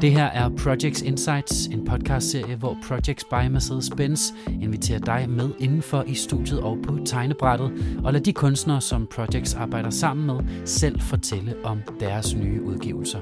Det her er Projects Insights, en podcastserie, hvor Projects by Mercedes-Benz inviterer dig med indenfor i studiet og på tegnebrættet, og lad de kunstnere, som Projects arbejder sammen med, selv fortælle om deres nye udgivelser.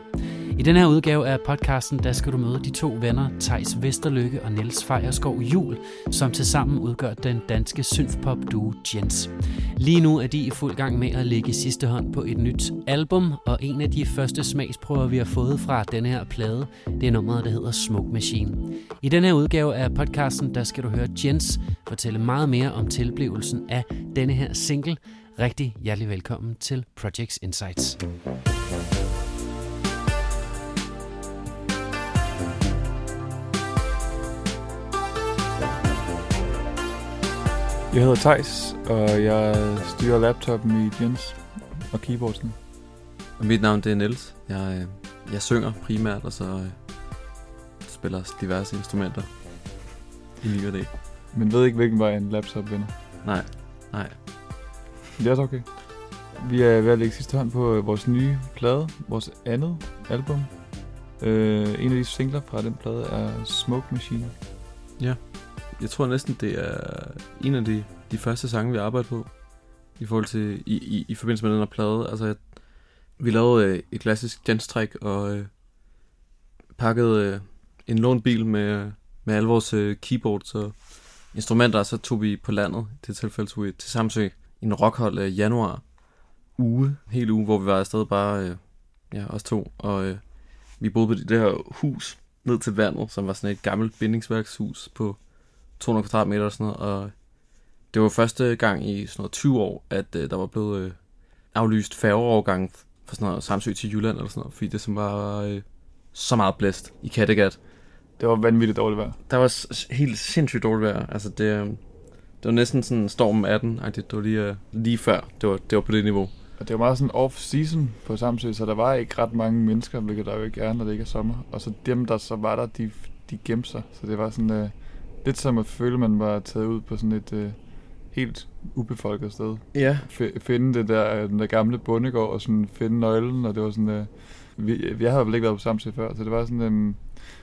I den her udgave af podcasten, der skal du møde de to venner, Tejs Vesterlykke og Niels Fejerskov Jul, som tilsammen udgør den danske synthpop duo Jens. Lige nu er de i fuld gang med at lægge sidste hånd på et nyt album, og en af de første smagsprøver, vi har fået fra denne her plade, det er nummeret, der hedder Smoke Machine. I den her udgave af podcasten, der skal du høre Jens fortælle meget mere om tilblivelsen af denne her single. Rigtig hjertelig velkommen til Projects Insights. Jeg hedder Tejs, og jeg styrer laptopen i Jens og keyboardsen. Og mit navn det er Niels. Jeg, øh, jeg synger primært, og så øh, spiller diverse instrumenter i ny det. Men ved ikke, hvilken vej en laptop vender. Nej, nej. Det er også okay. Vi er ved at lægge sidste hånd på øh, vores nye plade, vores andet album. Øh, en af de singler fra den plade er Smoke Machine. Ja. Jeg tror næsten, det er en af de, de første sange, vi arbejdede på. I forhold til, i, i, i forbindelse med den her plade. Altså, jeg, vi lavede øh, et klassisk jazz og øh, pakkede øh, en lånbil med, med alle vores øh, keyboards og instrumenter, og så tog vi på landet. I det tilfælde tog vi til Samsø en rockhold øh, januar uge, hele uge, hvor vi var afsted bare, øh, ja, os to, og øh, vi boede på det her hus ned til vandet, som var sådan et gammelt bindingsværkshus på 200 kvadratmeter og sådan noget, og det var første gang i sådan noget 20 år, at øh, der var blevet øh, aflyst færgeovergang fra sådan noget Samsø til Jylland eller sådan noget, fordi det som var øh, så meget blæst i Kattegat. Det var vanvittigt dårligt vejr. Der var s- helt sindssygt dårligt vejr. Altså det, øh, det var næsten sådan stormen 18 -agtigt. Det var lige, øh, lige før, det var, det var på det niveau. Og det var meget sådan off-season på Samsø, så der var ikke ret mange mennesker, hvilket der jo ikke er, når det ikke er sommer. Og så dem, der så var der, de, de gemte sig. Så det var sådan øh, lidt som at føle, man var taget ud på sådan et øh, helt ubefolket sted. Ja. F- finde det der, øh, den der gamle bondegård og sådan finde nøglen, og det var sådan... Øh, vi, jeg havde vel ikke været på Samsø før, så det var sådan... Øh,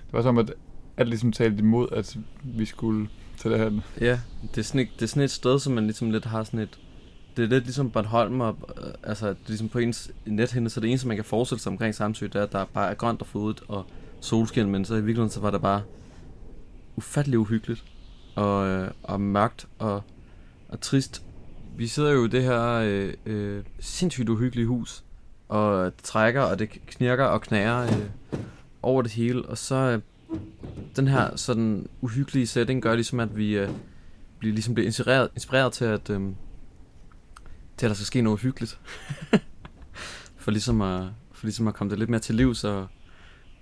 det var som, at alt ligesom talte imod, at vi skulle til det her. Ja, det er, sådan et, det er sådan et sted, som man ligesom lidt har sådan et... Det er lidt ligesom Bornholm, og, øh, altså det er ligesom på ens nethinde, så det eneste, man kan forestille sig omkring Samsø, det er, at der bare er grønt og fodet og solskin, men så i virkeligheden, så var det bare ufattelig uhyggeligt og, øh, og mørkt og, og trist. Vi sidder jo i det her øh, øh, sindssygt uhyggelige hus, og det trækker, og det knirker og knager øh, over det hele, og så øh, den her sådan uhyggelige setting gør ligesom, at vi øh, bliver, ligesom bliver inspireret, inspireret til, at, øh, til, at der skal ske noget hyggeligt. for, ligesom at, for ligesom at komme det lidt mere til liv, så,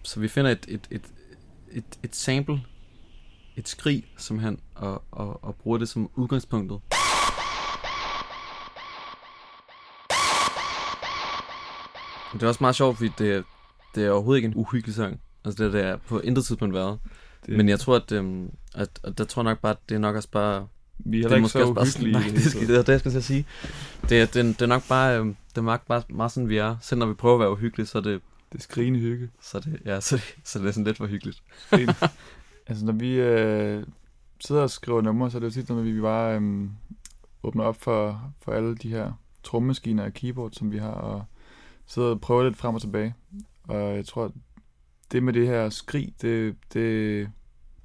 så vi finder et, et, et, et, et sample, et skrig, simpelthen, og, og, og bruger det som udgangspunktet. Det er også meget sjovt, fordi det, det er overhovedet ikke en uhyggelig sang. Altså det, det er på intet tidspunkt været. Det, Men jeg tror, at, øhm, at, at der tror nok bare, det er nok også bare... vi er det heller ikke måske så også bare uhyggelige. nej, det, skal, det er det, jeg skal at sige. Det er, det, er, det er nok bare, øhm, det er nok bare meget sådan, vi er. Selv når vi prøver at være uhyggelige, så er det, Det er skrigende hygge. så er det, ja, så, er det, så er det sådan lidt for hyggeligt. Altså, når vi øh, sidder og skriver numre, så er det jo tit, når vi bare øh, åbner op for, for alle de her trommemaskiner og keyboard, som vi har, og sidder og prøver lidt frem og tilbage. Og jeg tror, det med det her skrig, det, det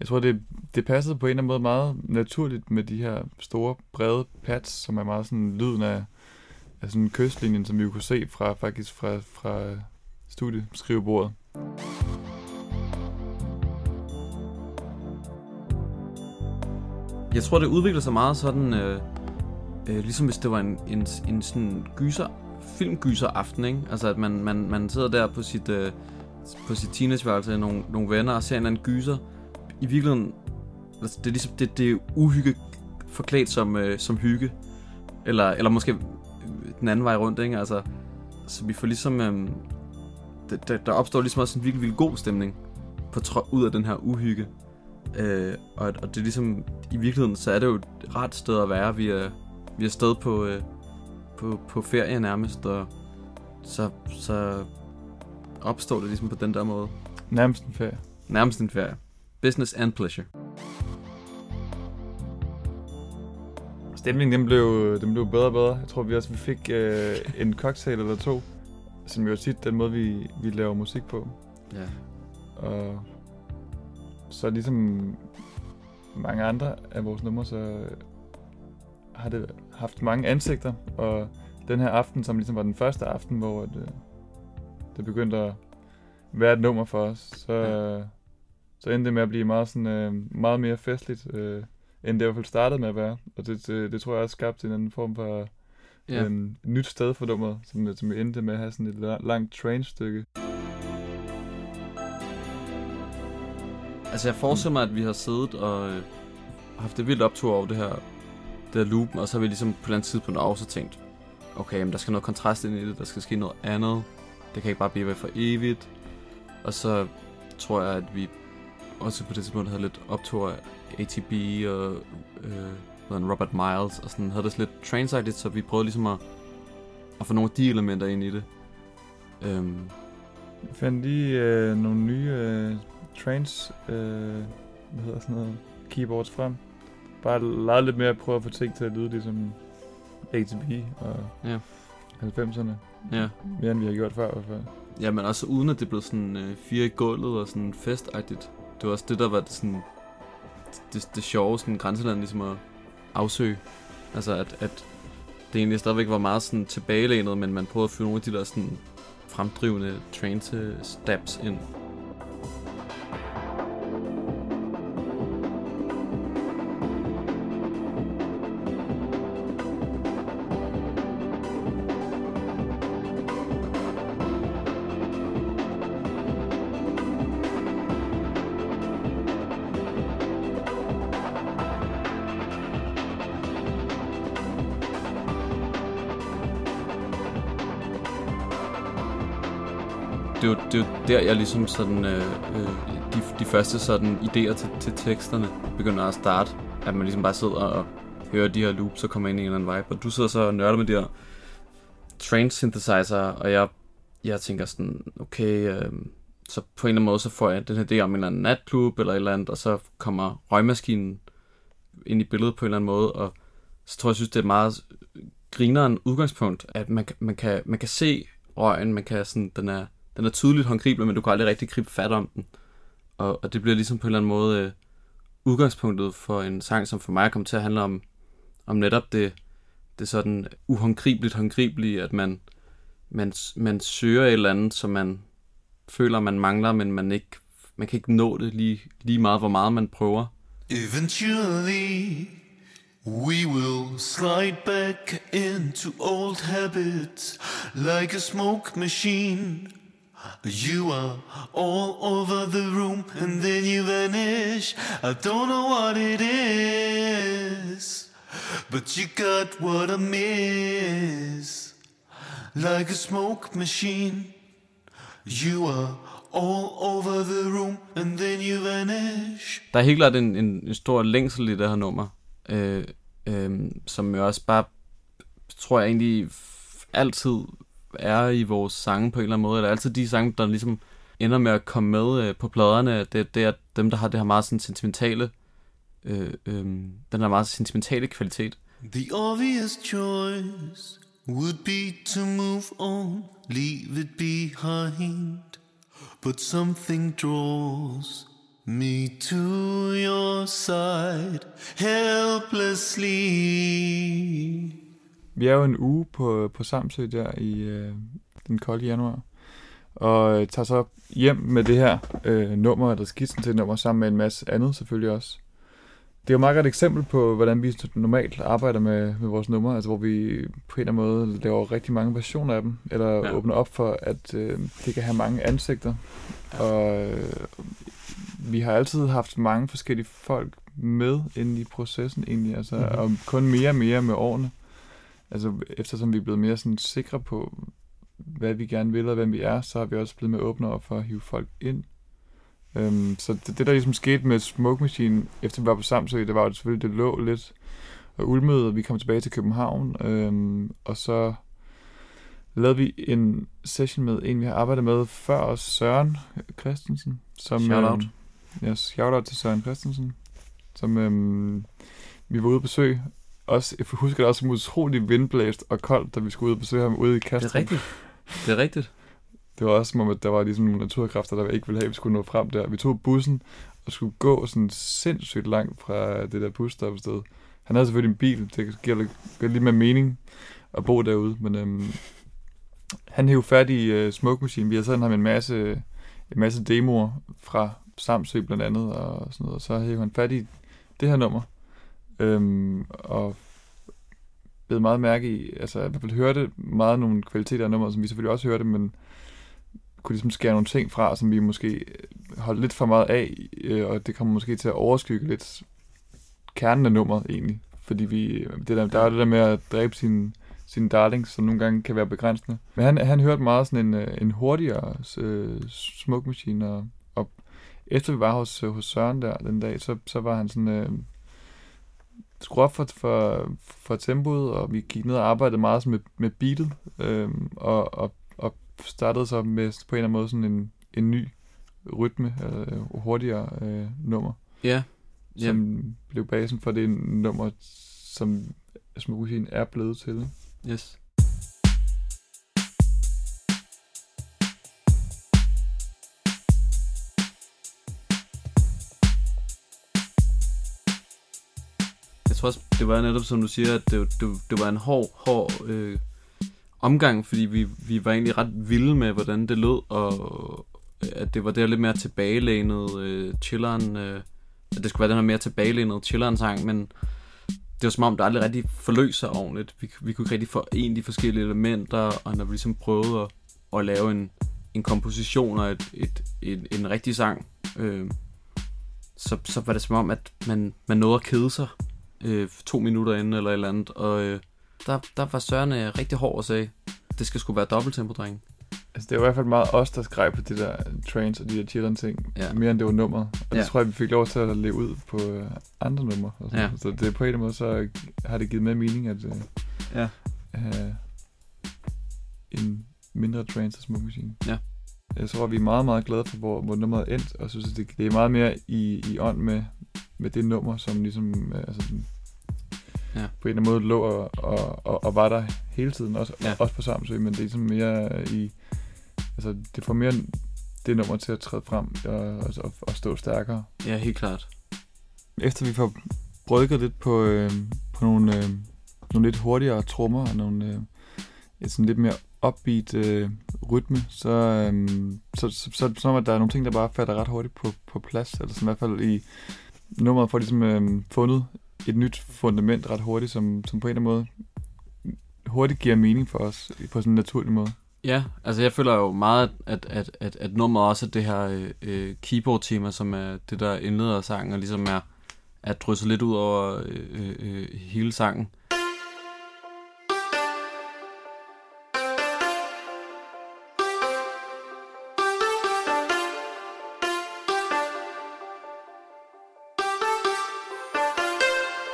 jeg tror, det, det passede på en eller anden måde meget naturligt med de her store, brede pads, som er meget sådan lyden af, af sådan kystlinjen, som vi jo kunne se fra, faktisk fra, fra studieskrivebordet. Jeg tror, det udvikler sig meget sådan, øh, øh, ligesom hvis det var en, en, en sådan gyser, filmgyser aften, ikke? Altså at man, man, man sidder der på sit, øh, på sit teenageværelse med nogle, nogle venner og ser en eller anden gyser. I virkeligheden, altså, det er ligesom, det, det er uhygge forklædt som, øh, som hygge. Eller, eller måske den anden vej rundt, ikke? Altså, så vi får ligesom, øh, det, der, der opstår ligesom også en virkelig, virkelig god stemning på ud af den her uhygge. Øh, og, og det er ligesom, i virkeligheden, så er det jo et ret sted at være. Vi er, vi er sted på, øh, på, på ferie nærmest, og så, så opstår det ligesom på den der måde. Nærmest en ferie. Nærmest en ferie. Business and pleasure. Stemningen den blev, den blev bedre og bedre. Jeg tror vi også vi fik øh, en cocktail eller to, som jo tit den måde, vi, vi laver musik på. Ja. Og så ligesom mange andre af vores numre, så har det haft mange ansigter. Og den her aften, som ligesom var den første aften, hvor det, det begyndte at være et nummer for os, så, Ja. så endte det med at blive meget, sådan, øh, meget mere festligt, øh, end det i hvert fald startede med at være. Og det, det, det tror jeg også skabte en anden form for Ja. en nyt sted for nummeret, som, som endte med at have sådan et la- langt train-stykke. Altså jeg forestiller mig, at vi har siddet og øh, haft det vildt optur over det her, det her loop, og så har vi ligesom på et eller andet tidspunkt også tænkt, okay, men der skal noget kontrast ind i det, der skal ske noget andet, det kan ikke bare blive ved for evigt. Og så tror jeg, at vi også på det tidspunkt havde lidt optur af ATB og øh, Robert Miles, og sådan havde det lidt transitigt, så vi prøvede ligesom at, at få nogle af de elementer ind i det. Øhm, Jeg fandt lige øh, nogle nye øh, trance, øh, hvad hedder sådan noget, keyboards frem. Bare lavet lidt mere at prøve at få ting til at lyde ligesom ATB og Ja. 90'erne. ja. Mere end vi har gjort før i hvert fald. Ja, men også uden at det blev sådan øh, fire i gulvet og sådan festagtigt. Det var også det, der var det sådan... Det, det sjove sådan grænseland ligesom at afsøge. Altså at, at det egentlig stadigvæk var meget sådan tilbagelænet, men man prøvede at fylde nogle af de der sådan fremdrivende trance steps ind. Det er det jo der, jeg ligesom sådan, øh, øh, de, de første sådan idéer til, til teksterne begynder at starte. At man ligesom bare sidder og hører de her loops og kommer ind i en eller anden vibe. Og du sidder så og nørder med de her trance synthesizer, og jeg, jeg tænker sådan, okay, øh, så på en eller anden måde, så får jeg den her idé om en eller anden natklub eller et eller andet, og så kommer røgmaskinen ind i billedet på en eller anden måde, og så tror jeg, jeg synes, det er meget grineren udgangspunkt, at man, man, kan, man kan se røgen, man kan sådan, den er, den er tydeligt håndgribelig, men du kan aldrig rigtig gribe fat om den. Og, og det bliver ligesom på en eller anden måde øh, udgangspunktet for en sang, som for mig kommer til at handle om, om netop det, det sådan uhåndgribeligt håndgribelige, at man, man, man søger et eller andet, som man føler, man mangler, men man ikke man kan ikke nå det lige, lige meget, hvor meget man prøver. Eventually, we will slide back into old habits like a smoke machine. You are all over the room and then you vanish. I don't know what it is, but you got what I miss. Like a smoke machine. You are all over the room and then you vanish. Der er helt klart en, en, en stor længsel i det her nummer, øh, øh, som jeg også bare, tror jeg egentlig altid er i vores sange på en eller anden måde. Eller altid de sange, der ligesom ender med at komme med øh, på pladerne. Det, det er dem, der har det her meget sådan sentimentale, øh, øh, den her meget sentimentale kvalitet. The obvious choice would be to move on, leave it behind. But something draws me to your side helplessly. Vi er jo en uge på, på Samsø der i øh, den kolde januar, og øh, tager så hjem med det her øh, nummer, eller skitsen til nummer, sammen med en masse andet selvfølgelig også. Det er jo et meget godt eksempel på, hvordan vi normalt arbejder med, med vores numre, altså hvor vi på en eller anden måde laver rigtig mange versioner af dem, eller Ja. åbner op for, at øh, det kan have mange ansigter. Ja. Og øh, vi har altid haft mange forskellige folk med inde i processen egentlig, altså, Mhm. mm-hmm. og kun mere og mere med årene. Altså eftersom vi er blevet mere sådan sikre på, hvad vi gerne vil og hvem vi er, så har vi også blevet mere åbne op for at hive folk ind. Um, så det, det, der ligesom skete med Smoke Machine, efter vi var på Samsø, det var jo selvfølgelig, det lå lidt og ulmede, og vi kom tilbage til København, um, og så lavede vi en session med en, vi har arbejdet med før os, Søren Christensen. Som, Shout-out. Øh, ja, shout-out til Søren Christensen. Som øh, vi var ude at besøge. Også, jeg husker det også som utroligt vindblæst og koldt, da vi skulle ud og besøge ham ude i Det Kastrup. er rigtigt. Det er rigtigt. Det var også som om, at der var ligesom nogle naturkræfter, der ikke ville have, at vi skulle nå frem der. Vi tog bussen og skulle gå sådan sindssygt langt fra det der busstoppested. Han havde selvfølgelig en bil, det giver lidt, giver lidt mere mening at bo derude, men øhm, han hævde fat i øh, Smoke Machine. Vi har sendt ham en masse, en masse demoer fra Samsø blandt andet, og sådan noget, og så hævde han fat i det her nummer, øhm, og blev meget mærke i, altså i hvert fald hørte meget nogle kvaliteter af nummeret, som vi selvfølgelig også hørte, men kunne ligesom skære nogle ting fra, som vi måske øh, holdt lidt for meget af, øh, og det kommer måske til at overskygge lidt kernen af nummeret egentlig. Fordi vi, øh, det der, der er det der med at dræbe sine, sin darlings, som nogle gange kan være begrænsende. Men han, han hørte meget sådan en, øh, en hurtigere øh, smoke machine, og, og efter vi var hos, hos Søren der den dag, så, så var han sådan... Øh, skruet op for, for, for tempoet, og vi gik ned og arbejdede meget med, med beatet, øh, og, og, og startede så med på en eller anden måde sådan en, en ny rytme, øh, hurtigere øh, nummer, Ja. Ja. som blev basen for det nummer, som Smokusien er blevet til. Yes. Jeg tror også, det var netop som du siger, at det, det, det var en hård, hård øh, omgang, fordi vi, vi var egentlig ret vilde med, hvordan det lød, og øh, at det var der lidt mere tilbagelænet øh, chilleren, øh, at det skulle være den her mere tilbagelænet chilleren sang, men det var som om, der aldrig rigtig forløs sig ordentligt. Vi, vi kunne ikke rigtig forene de forskellige elementer, og når vi ligesom prøvede at, at lave en, en komposition og et, et, et, en rigtig sang, øh, så, så var det som om, at man, man nåede at kede sig øh, to minutter inden eller et eller andet, og øh, der, der var Søren øh, rigtig hård og sagde, det skal sgu være dobbelttempo, drenge. Altså, det var i hvert fald meget os, der skrev på det der trains og de der chilleren ting, Ja. mere end det var nummeret. Og det Ja. tror jeg, vi fik lov til at leve ud på øh, andre numre. Og sådan. Ja. Så det på en eller anden måde, så har det givet mere mening at øh, Ja. have en mindre trance og smoke machine. Ja. Jeg tror, vi er meget, meget glade for, hvor, hvor nummeret er endt, og synes, at det, det er meget mere i, i ånd med, med det nummer, som ligesom øh, altså, Ja. på en eller anden måde lå og, og, og, og var der hele tiden, også, Ja. også på Samsø, men det er ligesom mere i, altså det får mere det nummer til at træde frem og, og, og stå stærkere. Ja, helt klart. Efter vi får brygget lidt på, øh, på nogle, øh, nogle lidt hurtigere trommer og nogle øh, et sådan lidt mere upbeat øh, rytme, så, øh, så, så, så, så er der nogle ting, der bare falder ret hurtigt på, på plads, eller sådan i hvert fald i nummeret får ligesom øh, fundet et nyt fundament ret hurtigt, som, som på en eller anden måde hurtigt giver mening for os på sådan en naturlig måde. Ja, altså jeg føler jo meget, at, at, at, at nummeret også er det her øh, øh, keyboard-tema, som er det, der indleder sangen, og ligesom er, er drysset lidt ud over øh, øh, øh hele sangen.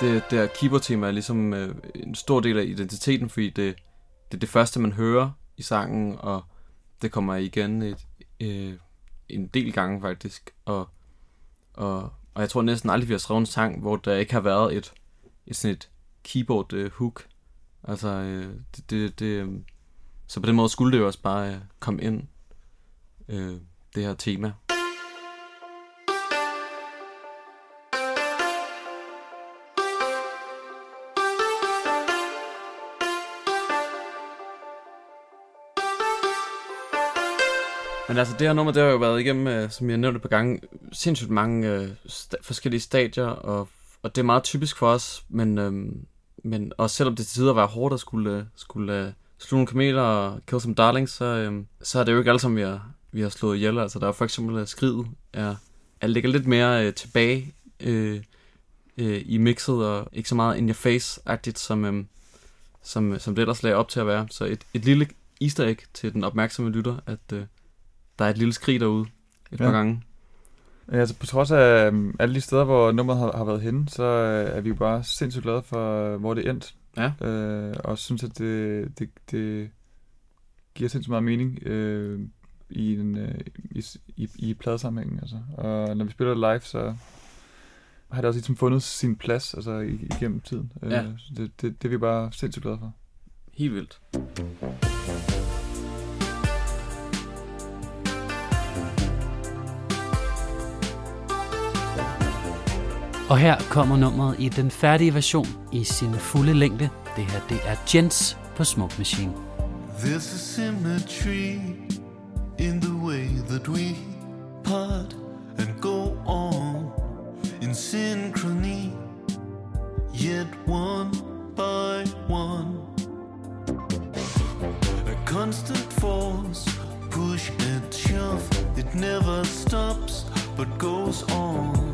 Det der keyboard-tema er ligesom øh, en stor del af identiteten, fordi det, det er det første, man hører i sangen, og det kommer igen et, øh, en del gange faktisk. Og, og, og jeg tror næsten aldrig, vi har skrevet en sang, hvor der ikke har været et, et sådan et keyboard øh, hook. Altså, øh, det, det, det, øh, så på den måde skulle det jo også bare øh, komme ind, øh, det her tema. Men altså, det her nummer, det har jo været igennem, øh, som jeg nævnte på gange, sindssygt mange øh, sta- forskellige stadier, og, og det er meget typisk for os, men, øh, men også selvom det til tider var hårdt at skulle, øh, skulle øh, slå nogle kameler og kill some darlings, så, øh, så er det jo ikke alle som vi har, vi har slået ihjel. Altså, der er for eksempel øh, skridet, er, er ligger lidt mere øh, tilbage øh, øh, i mixet, og ikke så meget in your face-agtigt, som, øh, som, som det ellers lagde op til at være. Så et, et lille easter egg til den opmærksomme lytter, at øh, der er et lille skrig derude et ja. Par gange. Ja, altså på trods af um, alle de steder, hvor nummeret har, har været henne, så uh, er vi jo bare sindssygt glade for, uh, hvor det endte. Ja. Uh, og synes, at det, det, det giver sindssygt meget mening øh, i, en, øh, i, i, i pladesammenhængen. Altså. Og når vi spiller live, så har det også ligesom fundet sin plads altså, igennem tiden. Øh, Ja. så det, det, det er vi bare sindssygt glade for. Helt vildt. Og her kommer nummeret i den færdige version i sin fulde længde. Det her, det er Jens på Smoke Machine. There's a symmetry in the way that we part and go on in synchrony, yet one by one. A constant force, push and shove, it never stops but goes on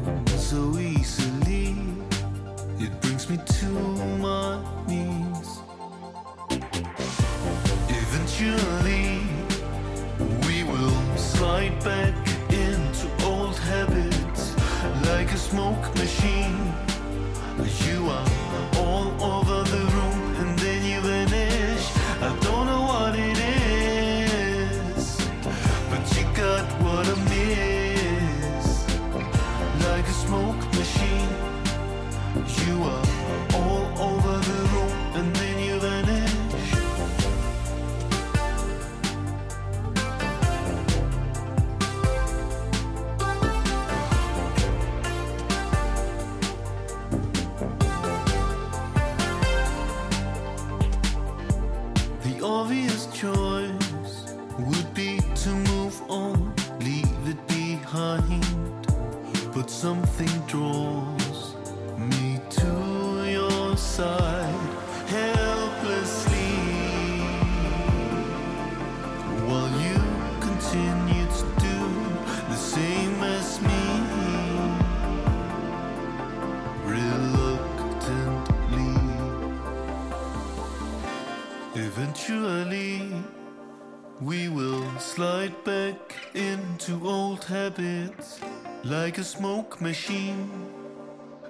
habits like a smoke machine.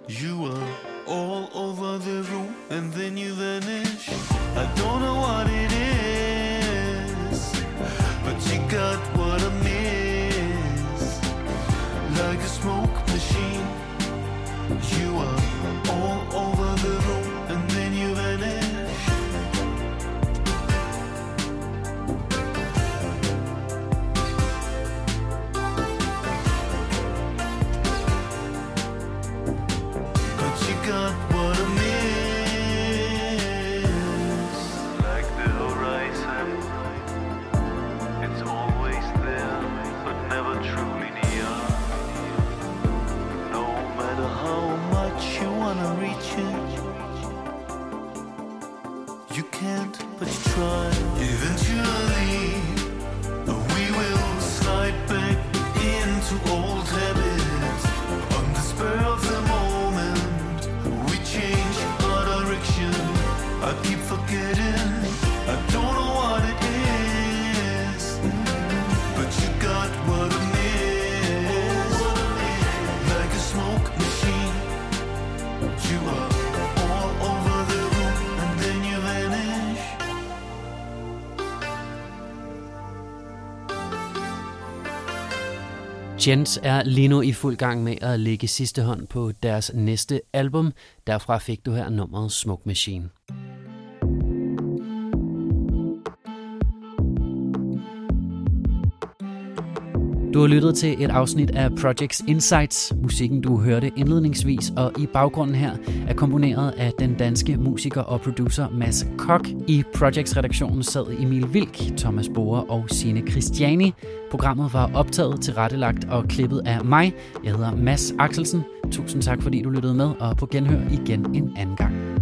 You are all over the room and then you vanish. I don't know what it is, but you got what I miss. Like a smoke machine. You are Jens er lige nu i fuld gang med at lægge sidste hånd på deres næste album. Derfra fik du her nummeret Smoke Machine. Du har lyttet til et afsnit af Projects Insights. Musikken, du hørte indledningsvis og i baggrunden her, er komponeret af den danske musiker og producer Mads Kok. I Projects-redaktionen sad Emil Vilk, Thomas Bore og Sine Christiani. Programmet var optaget, tilrettelagt og klippet af mig. Jeg hedder Mads Axelsen. Tusind tak, fordi du lyttede med, og på genhør igen en anden gang.